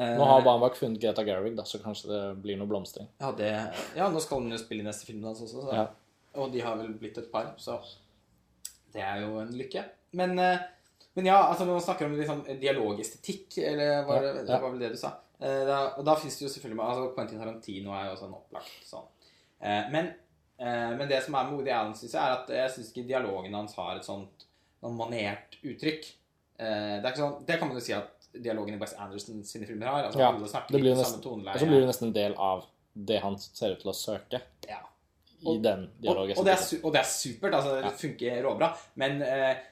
Nå har Bambak funnet Greta Gerwig, da, så kanskje det blir noe blomstring. Ja, det, ja nå skal hun jo spille i neste film hans også, så. Ja. og de har vel blitt et par, så det er jo en lykke. Men, eh, men ja, altså når man snakker om liksom, dialogestetikk, eller var det, det var vel det du sa? Eh, da, og da fins det jo selvfølgelig altså Quentin Tarantino er jo også en opplagt sånn. Eh, men, eh, men, det som er med Woody Allen, syns jeg, er at jeg syns ikke dialogen hans har et sånt noen manert uttrykk. Det, er ikke sånn, det kan man jo si at dialogen i West Anderson sine filmer har. Altså, ja, det blir nesten, og så blir det nesten en del av det han ser ut til å søke. Ja. I den dialogen. Og, og, det er, og, det er, supert. altså Det ja. funker råbra. Men eh,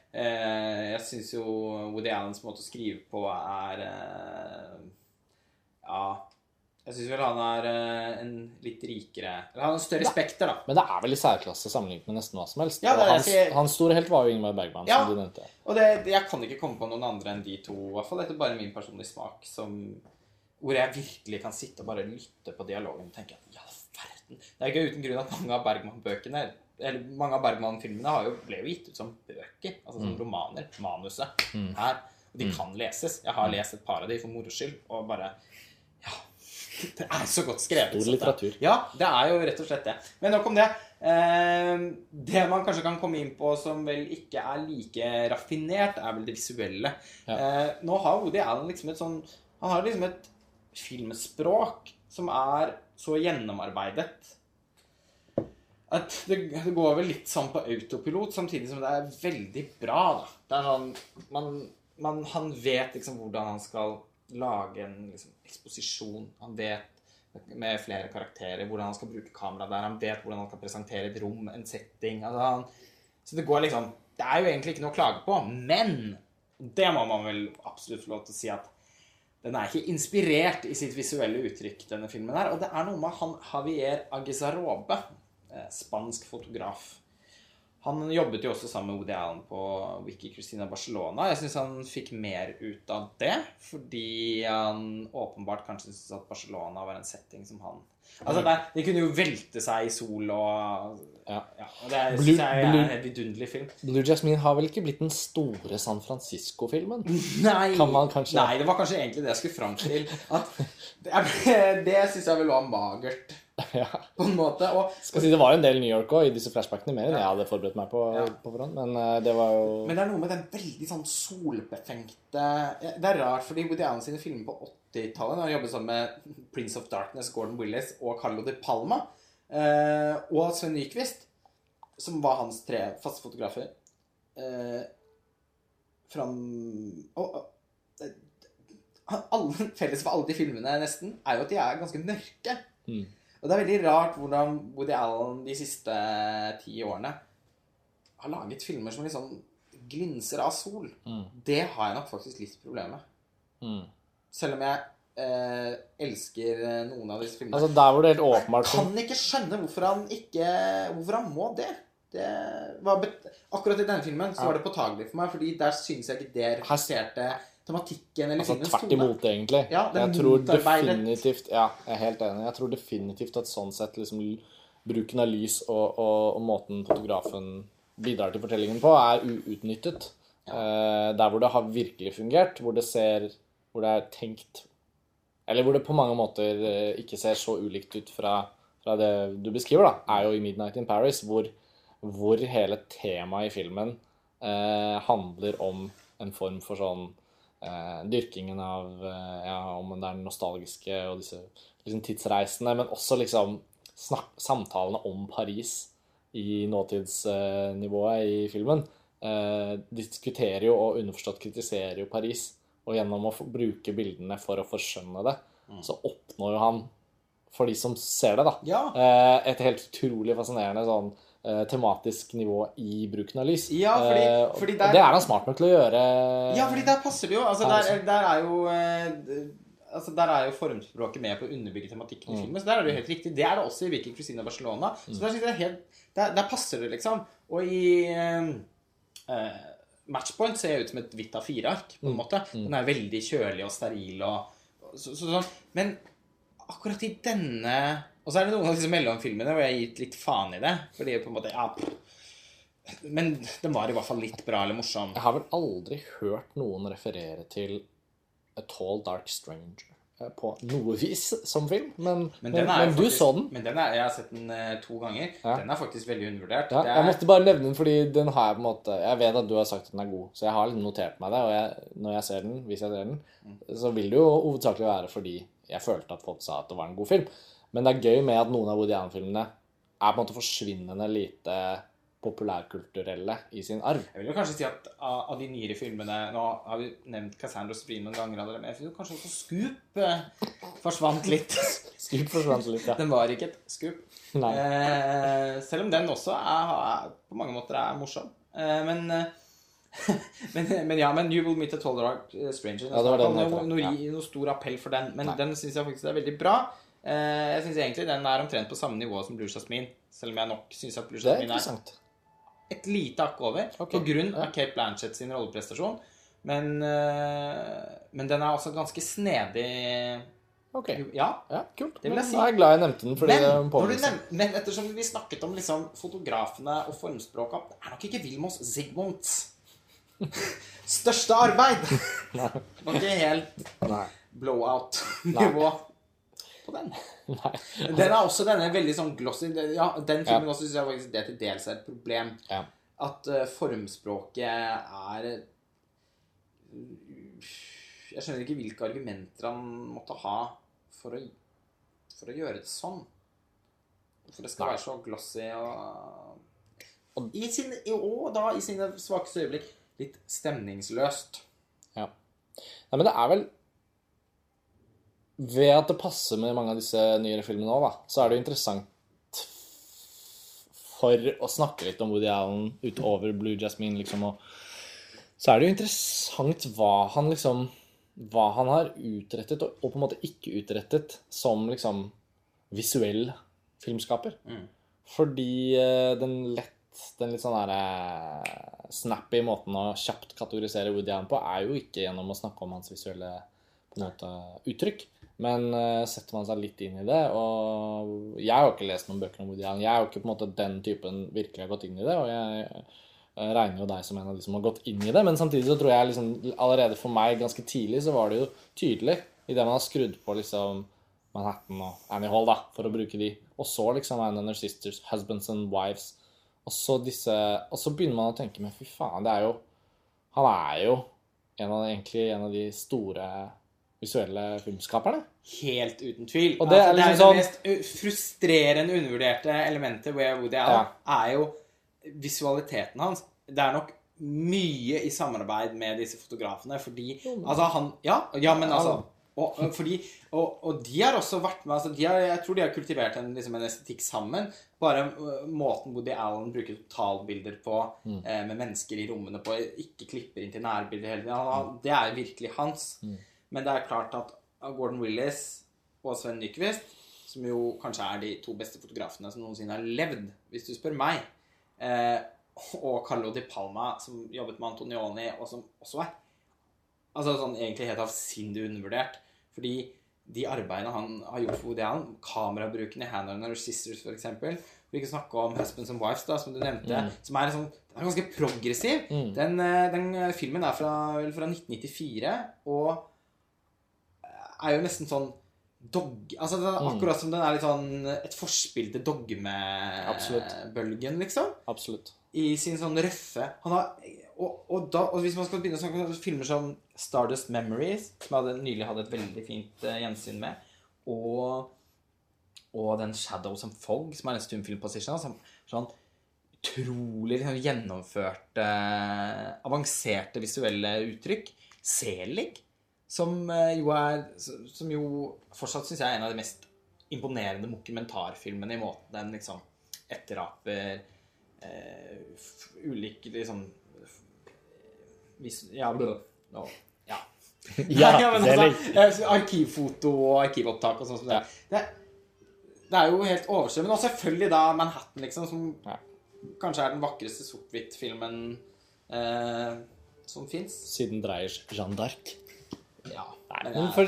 jeg syns jo Woody Allens måte å skrive på er eh, ja Jeg syns vel han er eh, en litt rikere Eller han har større spekter, da. Men det er vel i særklasse sammenlignet med nesten hva som helst. Ja, og hans, jeg hans store helt var jo Ingmar Bergman, Ja. som du nevnte. Og det, jeg kan ikke komme på noen andre enn de to, i hvert fall Dette er bare min personlige smak, som, hvor jeg virkelig kan sitte og bare lytte på dialogen og tenke at ja, verden Det er ikke uten grunn at mange av Bergman-bøkene eller mange av Bergman-filmene har jo, ble jo gitt ut som bøker, altså som romaner. Manuset her. Og de kan leses. Jeg har lest et par av de for moro skyld, og bare. Det er så godt skrevet. Stor litteratur. Ja, det er jo rett og slett det. Men nok om det. Eh, det man kanskje kan komme inn på som vel ikke er like raffinert, er vel det visuelle. Ja. Eh, nå har Woody Allen liksom et sånn Han har liksom et filmspråk som er så gjennomarbeidet at det, det går vel litt sånn på autopilot, samtidig som det er veldig bra, da. Det er sånn man, man, Han vet liksom hvordan han skal lage en liksom, eksposisjon. Han vet med flere karakterer hvordan han skal bruke kamera der. Han vet hvordan han skal presentere et rom, en setting. Altså, han, så det går liksom Det er jo egentlig ikke noe å klage på, men det må man vel absolutt få lov til å si at den er ikke inspirert i sitt visuelle uttrykk, denne filmen her. Og det er noe med han Javier Aguizarobe, eh, spansk fotograf. Han jobbet jo også sammen med Woody Allen på Wiki Christina Barcelona. Jeg syns han fikk mer ut av det, fordi han åpenbart kanskje syntes at Barcelona var en setting som han Altså, det, det kunne jo velte seg i sol og Ja. ja det Blue- jeg er en vidunderlig film. Blue Jasmine har vel ikke blitt den store San Francisco-filmen? [laughs] Nei, Kan man kanskje- nei, det var kanskje egentlig det jeg skulle fram til. [laughs] Det, det syns jeg vel var magert, [laughs] ja. på en måte. Og, Skal si Det var jo en del New York òg i disse flashbackene, mer enn Ja. jeg hadde forberedt meg på, Ja. på forhånd. Men eh, det var jo men det er noe med den veldig sånn solbefengte Det er rart, fordi Woody Allen sine filmer på 80-tallet Når han jobbet sammen med Prince of Darkness, Gordon Willis og Carlo de Palma, eh, og Sven Nyquist, som var hans tre faste fotografer eh, Fram og, eh, alle, [laughs] Felles for alle de filmene, nesten, er jo at de er ganske mørke. Mm. Og det er veldig rart hvordan Woody Allen de siste ti årene har laget filmer som liksom glinser av sol. Mm. Det har jeg nok faktisk litt problemer med. mm. Selv om jeg eh, elsker eh, noen av disse filmene. Altså Der hvor det helt åpenbart kan ikke skjønne hvorfor han ikke Hvorfor han må det. det Akkurat i denne filmen så Ja. var det påtagelig for meg, Fordi der syns jeg ikke det reflekterte tematikken eller Altså filmens Tvert imot, egentlig. Ja, jeg tror definitivt Ja, jeg er helt enig. Jeg tror definitivt at sånn sett liksom bruken av lys og, og, og måten fotografen bidrar til fortellingen på, er uutnyttet. Eh, der hvor det har virkelig fungert, hvor det ser Hvor det er tenkt Eller hvor det på mange måter eh, ikke ser så ulikt ut fra, fra det du beskriver, da, er jo i 'Midnight in Paris', hvor, hvor hele temaet i filmen eh, handler om en form for sånn eh, dyrkingen av eh, ja, om det er nostalgiske og disse liksom, tidsreisene, men også liksom snak samtalene om Paris i nåtidsnivået i filmen. Eh, diskuterer jo og underforstått kritiserer jo Paris, og gjennom å bruke bildene for å forskjønne det, så oppnår jo han, for de som ser det, da, Ja. eh, et helt utrolig fascinerende sånn eh, tematisk nivå i bruken av lys. Ja, fordi- Eh, fordi og der- det er han smart nok til å gjøre. Ja, fordi der passer det jo. Altså, der, der er jo Altså, Der er jo formspråket med på å underbygge tematikken i Mm. Så der er det jo helt riktig. Det er det også i 'Viking Christina Barcelona. Så der, synes jeg helt, der, der passer det, liksom. Og i eh, Matchpoint ser ut som et hvitt A4-ark, på en måte. Den er veldig kjølig og steril og så, så, sånn. Men akkurat i denne Og så er det noen av disse mellomfilmene hvor jeg har gitt litt faen i det. Fordi på en måte Ja. Men den var i hvert fall litt bra eller morsom. Jeg har vel aldri hørt noen referere til A Tall Dark Stranger på noe vis som film, men, men, er men, jo du faktisk- så den. Men den er, jeg har sett den eh, to ganger. Ja. Den er faktisk veldig undervurdert. Ja, Det jeg er, måtte bare nevne den, fordi den har jeg på en måte Jeg vet at du har sagt at den er god, så jeg har liksom notert meg det. Og jeg, når jeg ser den, hvis jeg ser den, så vil det jo hovedsakelig være fordi jeg følte at folk sa at det var en god film. Men det er gøy med at noen av Woody Allen-filmene er på en måte forsvinnende lite populærkulturelle i sin arv. jeg vil jo kanskje si at av, av de nyere filmene Nå har vi nevnt Cassandra Stream noen ganger allerede, men jeg synes kanskje også Scoop eh, forsvant litt. [laughs] Skup forsvant litt, ja. Den var ikke et Scoop. Eh, selv om den også er, er, på mange måter er morsom. Eh, men eh, [laughs] men, men, ja, men You Will Meet a Tall Dark Stranger Ja, det var den noe, noe, ja. noe stor appell for den, men Nei. den syns jeg faktisk er veldig bra. Eh, jeg syns egentlig den er omtrent på samme nivå som Blue Jasmine, selv om jeg nok syns at Blue er Jasmine er interessant. Et lite hakk over okay. på grunn av Kate Blanchett sin rolleprestasjon. Men, eh, men den er også ganske snedig Ok. Ja. Ja, kult. Det vil Men jeg si. Jeg er glad jeg nevnte den, Men, nevn- men ettersom vi snakket om liksom fotografene og formspråket Det er nok ikke Vilmos Zigmunds største arbeid. [laughs] Nei. Det var ikke helt blowout-nivå på den. [laughs] Nei. Den er også denne veldig sånn glossy Ja, den filmen også syns jeg faktisk det til dels er et problem. Ja. At uh, formspråket er Jeg skjønner ikke hvilke argumenter han måtte ha for å, for å gjøre det sånn. For det skal Nei. være så glossy og I sine, Og da i sine svakeste øyeblikk litt stemningsløst. Ja. Nei, men det er vel Ved at det passer med mange av disse nyere filmene òg, så er det jo interessant for å snakke litt om Woody Allen utover Blue Jasmine, liksom, og så er det jo interessant hva han liksom Hva han har utrettet og, og på en måte ikke utrettet som liksom visuell filmskaper. Mm. Fordi eh, den lett den litt sånn der eh, snappy måten å kjapt kategorisere Woody Allen på, er jo ikke gjennom å snakke om hans visuelle måte, uttrykk. Men uh, setter man seg litt inn i det Og jeg har jo ikke lest noen bøker om Woody Allen. Jeg er jo ikke på en måte den typen virkelig har gått inn i det. Og jeg eh, regner jo deg som en av de som har gått inn i det. Men samtidig så tror jeg liksom allerede for meg ganske tidlig så var det jo tydelig idet man har skrudd på liksom Manhattan og Annie Hall, da, for å bruke de. Og så liksom and Her Sisters, Husbands and Wives. Og så disse Og så begynner man å tenke Men fy faen, det er jo Han er jo en av, egentlig en av de store visuelle filmskaperne. Helt uten tvil. Og det er altså, liksom det, mest uh, frustrerende undervurderte elementet ved Woody Allen er jo visualiteten hans. Det er nok mye i samarbeid med disse fotografene, fordi Altså, han Ja, ja men altså og, fordi, og, og de har også vært med altså de har, Jeg tror de har kultivert en, liksom en estetikk sammen. Bare uh, måten Woody Allen bruker totalbilder på, eh, med mennesker i rommene på, ikke klipper inn til nærbilder hele tiden. Han, det er virkelig hans. Men det er klart at Gordon Willis og Sven Nyquist, som jo kanskje er de to beste fotografene som noensinne har levd, hvis du spør meg, eh, og Carlo Di Palma, som jobbet med Antonioni, og som også er altså sånn egentlig helt avsindig undervurdert. Fordi de arbeidene han har gjort for Woody Allen, kamerabruken i Hand Her Sisters f.eks. For ikke å snakke om Husbands and Wives, da, som du nevnte, som er, en sånn, den er ganske progressiv. Den, eh, den filmen er fra, vel fra 1994, og er jo nesten sånn dog... Altså, den er akkurat som den er litt sånn et forspill til dogmebølgen, liksom. Absolutt. i sin sånn røffe. Han har, og, og, da, og hvis man skal begynne å snakke om filmer som Stardust Memories, som jeg hadde, nylig hadde et veldig fint uh, gjensyn med, og, og den Shadows and Fog, som er en stumfilm på Sishan, som sånn utrolig liksom, gjennomførte, avanserte visuelle uttrykk. Selig, som eh, jo er Som jo fortsatt syns jeg er en av de mest imponerende dokumentarfilmene i måten den liksom etteraper eh, ulike liksom vis, Ja, blå, nå, ja. [laughs] Ja, [laughs] Nei, men altså, Arkivfoto og arkivopptak og sånn som det. det. Det er jo helt overstrømmende. Og selvfølgelig da Manhattan, liksom, som Ja. kanskje er den vakreste sort-hvitt-filmen eh, som fins. Siden dreier Jeanne d'Arc. Ja. Nei, men jeg- for,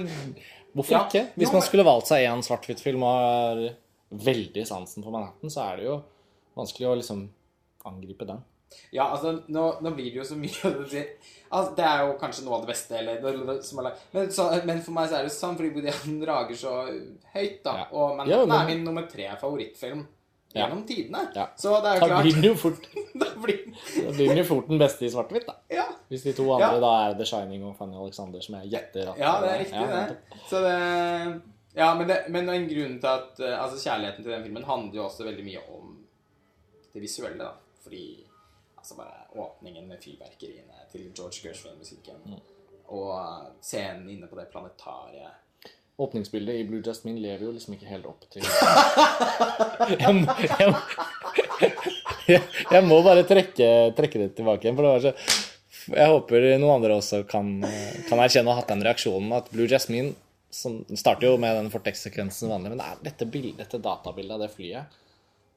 hvorfor Ja, ikke? Hvis man skulle valgt seg én svart-hvitt-film og har veldig sansen for Manhattan, så er det jo vanskelig å liksom angripe den. Ja, altså, nå, nå blir det jo så mye å. Altså, det er jo kanskje noe av det beste, eller, er men, så, men for meg så er det sånn, fordi han rager så høyt, da. Ja. Og Manhattan Ja, men- er min nummer tre favorittfilm Ja. gjennom tidene. Ja. Så det er jo Da klart blir den jo fort, [laughs] Da blir da blir den jo fort den beste i svart-hvitt, da. Ja, Hvis de to andre da er The Shining og Fanny Alexander, som jeg gjetter at ja, det er riktig, det. Så det Ja, men, det, men en grunn til at eh, Altså, kjærligheten til den filmen handler jo også veldig mye om det visuelle, da. Fordi altså bare åpningen med fyrverkeriene til George Gershwin-musikken, Mm. og eh, scenen inne på det planetariet Åpningsbildet i Blue Jasmine lever jo liksom ikke helt opp til [laughs] jeg, jeg, jeg, jeg må bare trekke, trekke det tilbake igjen, for det var så Jeg håper noen andre også kan, kan erkjenne ha hatt den reaksjonen at Blue Jasmine som starter jo med den Fortex-sekvensen vanlig, men det er dette, bildet, dette databildet av det flyet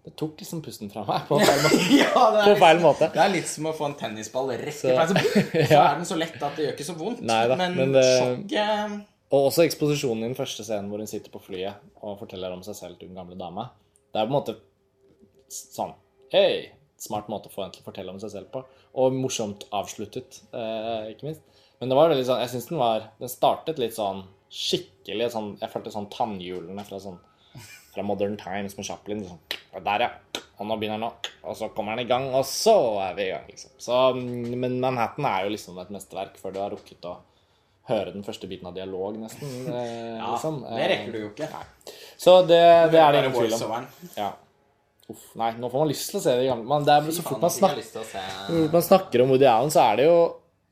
det tok liksom pusten fra meg på feil måte. [laughs] ja, det, er på feil måte. det er litt som å få en tennisball rett i fleisen. Så, [laughs] så er den så lett at det gjør ikke så vondt. Neida, men men det- sjokket Og også eksposisjonen i den første scenen hvor hun sitter på flyet og forteller om seg selv til den gamle dama. Det er på en måte sånn Hei! Smart måte å få henne til å fortelle om seg selv på. Og morsomt avsluttet, eh, ikke minst. Men det var veldig sånn Jeg syns den var Den startet litt sånn skikkelig sånn Jeg følte sånn tannhjulene fra sånn fra Modern Times med Chaplin. Sånn, der, ja. Og nå begynner den å Og så kommer den i gang, og så er vi i gang, liksom. Så, men Manhattan er jo liksom et mesterverk før du har rukket å høre den første biten av dialog, nesten. Eh, Ja, liksom. det rekker du jo ikke. Så det, det er det ingen tvil om. Ja. Uff, nei, nå får man lyst til å se det gamle. Men det er, så fort man, snak, man snakker om Woody Allen, så er det jo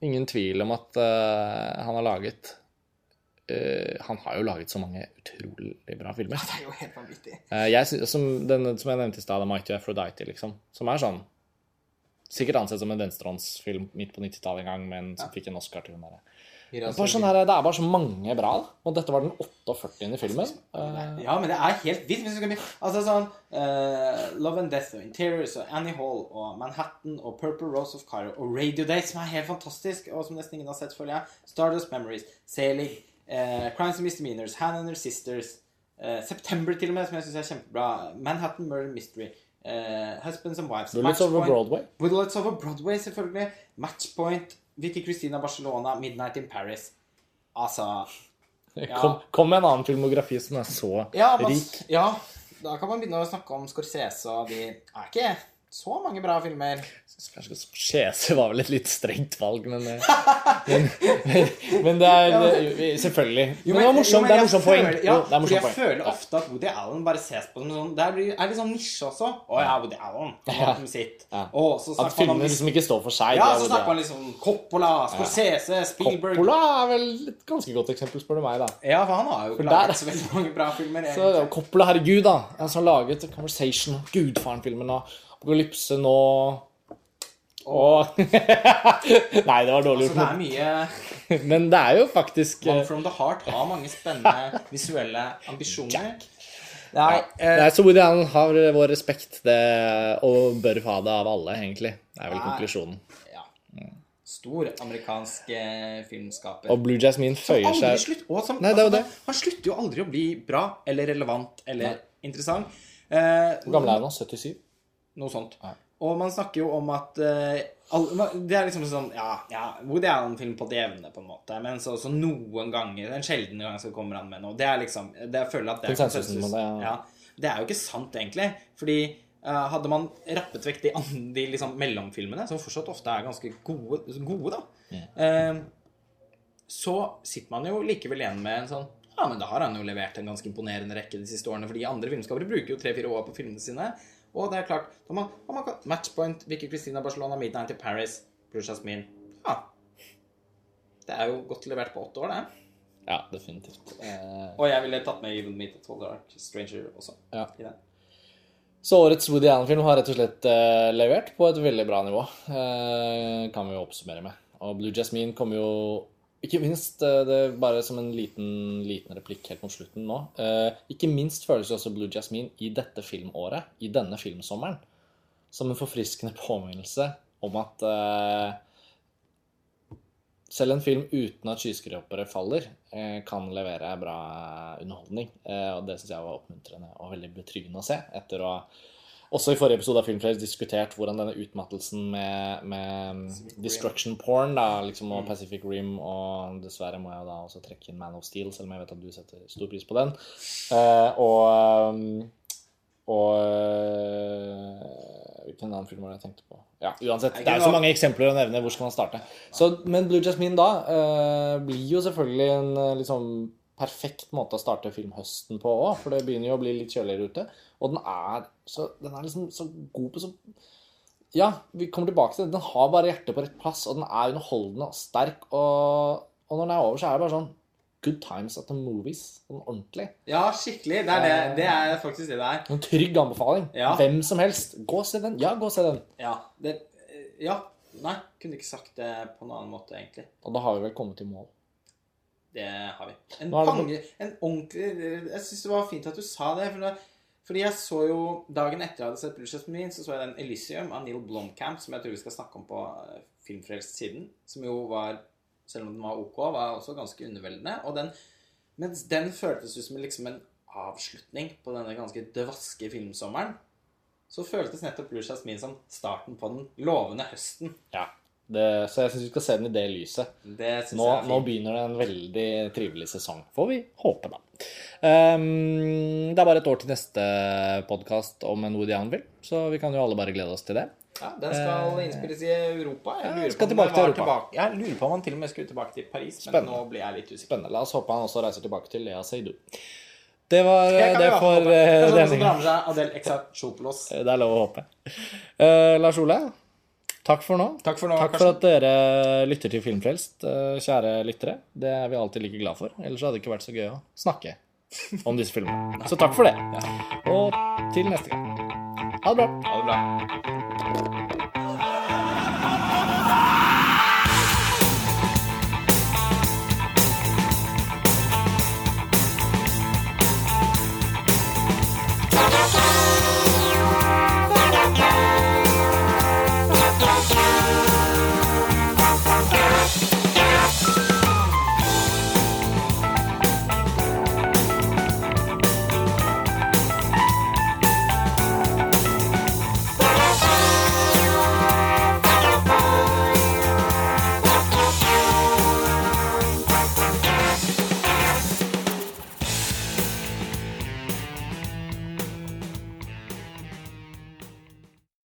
ingen tvil om at uh, han har laget uh, Han har jo laget så mange utrolig bra filmer. Det er jo helt vanvittig. Uh, jeg som, den, som jeg nevnte i stad, Mighty Aphrodite, liksom. Som er sånn Sikkert ansett som en venstrehåndsfilm midt på 90-tallet en gang, men som fikk en Oscar til hun derre. Det er sånn her, det er bare så mange bra. Og dette var den 48. i filmen. Eh, Ja, men det er helt vilt. Altså sånn uh, Love and Death og Interiors og Annie Hall og Manhattan og Purple Rose of Cairo og Radio Day, som er helt fantastisk, og som nesten ingen har sett, føler jeg. Stardust Memories, Sailing, uh, Crimes and Misdemeanors, Hannah and Her Sisters, uh, September til og med, som jeg syns er kjempebra. Manhattan Murder Mystery. Uh, Husbands and Wives. Bullets over Matchpoint. Broadway. Bullets over Broadway, selvfølgelig. Matchpoint. Vicky Christina Barcelona. Midnight in Paris. Altså [laughs] Ja. Kom, kom med en annen filmografi som er så ja, men, rik. ja, da kan man begynne å snakke om Scorsese, og de er ikke så mange bra filmer. Kanskje Scorsese var vel et litt strengt valg, men eh, Men, men, men det er [laughs] det- Selvfølgelig. Men det var morsomt. Det er jeg morsomt poeng. Ja, det er morsomt jeg poeng. føler ofte at Woody Allen bare ses på som sånn Det er litt- sånn nisje også. Å ja, Woody Allen. Liksom sitt. Ja. Og så At filmene liksom ikke står for seg. Ja, så snakker man liksom Coppola, Scorsese, Spielberg Coppola er vel et ganske godt eksempel, spør du meg, da. Ja, for han har jo der- laget så veldig mange bra filmer. [laughs] Så. Coppola, herregud, da. Han som har laget Conversation, Gudfaren-filmen og Apokalypse nå og [laughs] Nei, det var dårlig Så det er gjort. mye [laughs] Men det er jo faktisk Man eh, from the Heart har mange spennende visuelle ambisjoner. Nei, eh, Nei, så Woody Allen har vår respekt, det, og bør ha det av alle, egentlig. Det er vel Nei. konklusjonen. ja. Stor amerikansk eh, filmskaper. Og Blue Jasmine føyer seg slutt, og som, Nei, altså, Han slutter jo aldri å bli bra eller relevant eller interessant. Eh, Hvor gammel er han nå? 77? Noe sånt. Nei. Og man snakker jo om at uh, all, Det er liksom sånn Ja, ja Woody Allen-film på det jevne, på en måte. Men så, så noen ganger, en sjelden gang, så kommer han med noe. Det er liksom det, Jeg føler at det er konsensus. det, ja. ja. Det er jo ikke sant, egentlig. Fordi uh, hadde man rappet vekk de, de liksom mellomfilmene, som fortsatt ofte er ganske gode, gode da, eh, så sitter man jo likevel igjen med en sånn Ja, men da har han jo levert en ganske imponerende rekke de siste årene. Fordi andre filmskapere bruker jo tre-fire år på filmene sine. Og det er klart da man, da man kan, Matchpoint, Vicky Christina Barcelona, Midnight to Paris, Blue Jasmine Ja. Det er jo godt levert på åtte år, det. Ja, definitivt. Eh, Og jeg ville tatt med Even Meet at Tall Dark Stranger også. Ja. I den. Så årets Woody Allen-film har rett og slett eh, levert på et veldig bra nivå. Eh, kan vi jo oppsummere med. Og Blue Jasmine kommer jo Ikke minst, eh, det er bare som en liten, liten replikk helt mot slutten nå eh, Ikke minst føles jo også Blue Jasmine i dette filmåret, i denne filmsommeren, som en forfriskende [laughs] påminnelse om at eh, selv en film uten at skyskrapere faller, kan levere bra underholdning. Og det syns jeg var oppmuntrende og veldig betryggende å se. Etter å også i forrige episode av Filmfrelst diskutert hvordan denne utmattelsen med, med destruction porn da, liksom, og Pacific Rim og dessverre må jeg da også trekke inn Man of Steel, selv om jeg vet at du setter stor pris på den. Eh, og um, og øh, Hvilken annen film var det jeg tenkte på? Ja, uansett. Det er jo så mange eksempler å nevne. Hvor skal man starte? Så, men Blue Jasmine da øh, blir jo selvfølgelig en liksom perfekt måte å starte filmhøsten på òg, for det begynner jo å bli litt kjøligere ute. Og den er, så, den er liksom så god på så Ja, vi kommer tilbake til det. Den har bare hjertet på rett plass, og den er underholdende og sterk. Og, og når den er over, så er det bare sånn good times at the movies. Sånn ordentlig. Ja, skikkelig. Det er, det, det er faktisk det det er. En trygg anbefaling. Ja. Hvem som helst. Gå og se den. Ja, gå og se den. Ja. Det, ja. Nei, kunne ikke sagt det på en annen måte, egentlig. Og da har vi vel kommet i mål. Det har vi. En pange, en ordentlig Jeg syns det var fint at du sa det. For det fordi jeg så jo Dagen etter jeg hadde sett Blues Min, så så jeg den Elysium av Neil Blomkamp, som jeg tror vi skal snakke om på eh, Filmfrelst-siden. Som jo var, selv om den var ok, var også ganske underveldende. Og den, mens den føltes ut som liksom en avslutning på denne ganske dvaske filmsommeren, så føltes nettopp Blue Jasmine som starten på den lovende høsten. Ja. Det, så jeg syns vi skal se den i det lyset. Det Nå, nå begynner det en veldig trivelig sesong, får vi håpe, da. Um, det er bare et år til neste podkast om en Woody Allen-film, så vi kan jo alle bare glede oss til det. Ja, Den skal innspilles i Europa. Jeg lurer, på om Europa. tilbake- jeg lurer på om han til og med skulle tilbake til Paris, men nå blir jeg litt usikker. Spennende. La oss håpe han også reiser tilbake til Lea Seydoux. Det var Det det, for. Det eh, er sånn denne som gang. drar med seg Adel Exarchopoulos. [laughs] Det er lov å håpe. Uh, Lars Ole, takk for nå. Takk for nå, Takk for at dere lytter til Filmfrelst, eh, kjære lyttere. Det er vi alltid like glad for. Ellers hadde det ikke vært så gøy å snakke om disse filmene. Så takk for det. Og til neste gang. Ha det bra. Ha det bra.